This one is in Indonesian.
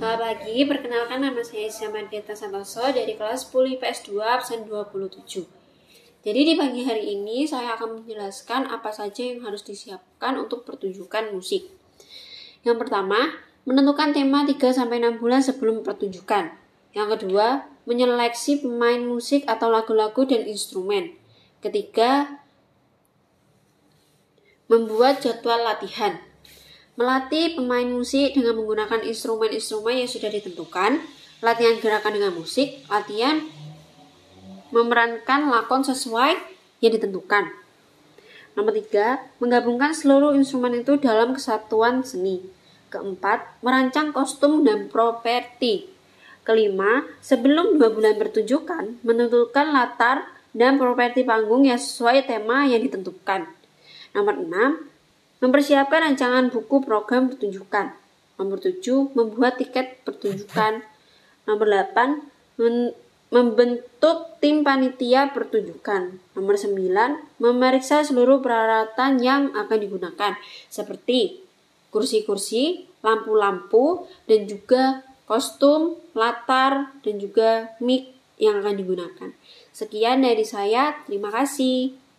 Selamat pagi, perkenalkan nama saya Deta Santoso dari kelas 10 IPS 2 absen 27. Jadi di pagi hari ini saya akan menjelaskan apa saja yang harus disiapkan untuk pertunjukan musik. Yang pertama, menentukan tema 3-6 bulan sebelum pertunjukan. Yang kedua, menyeleksi pemain musik atau lagu-lagu dan instrumen. Ketiga, membuat jadwal latihan. Melatih pemain musik dengan menggunakan instrumen-instrumen yang sudah ditentukan, latihan gerakan dengan musik, latihan memerankan lakon sesuai yang ditentukan. Nomor tiga, menggabungkan seluruh instrumen itu dalam kesatuan seni. Keempat, merancang kostum dan properti. Kelima, sebelum dua bulan pertunjukan, menentukan latar dan properti panggung yang sesuai tema yang ditentukan. Nomor enam, Mempersiapkan rancangan buku program pertunjukan. Nomor 7. Membuat tiket pertunjukan. Nomor 8. membentuk tim panitia pertunjukan. Nomor 9. Memeriksa seluruh peralatan yang akan digunakan. Seperti kursi-kursi, lampu-lampu, dan juga kostum, latar, dan juga mic yang akan digunakan. Sekian dari saya, terima kasih.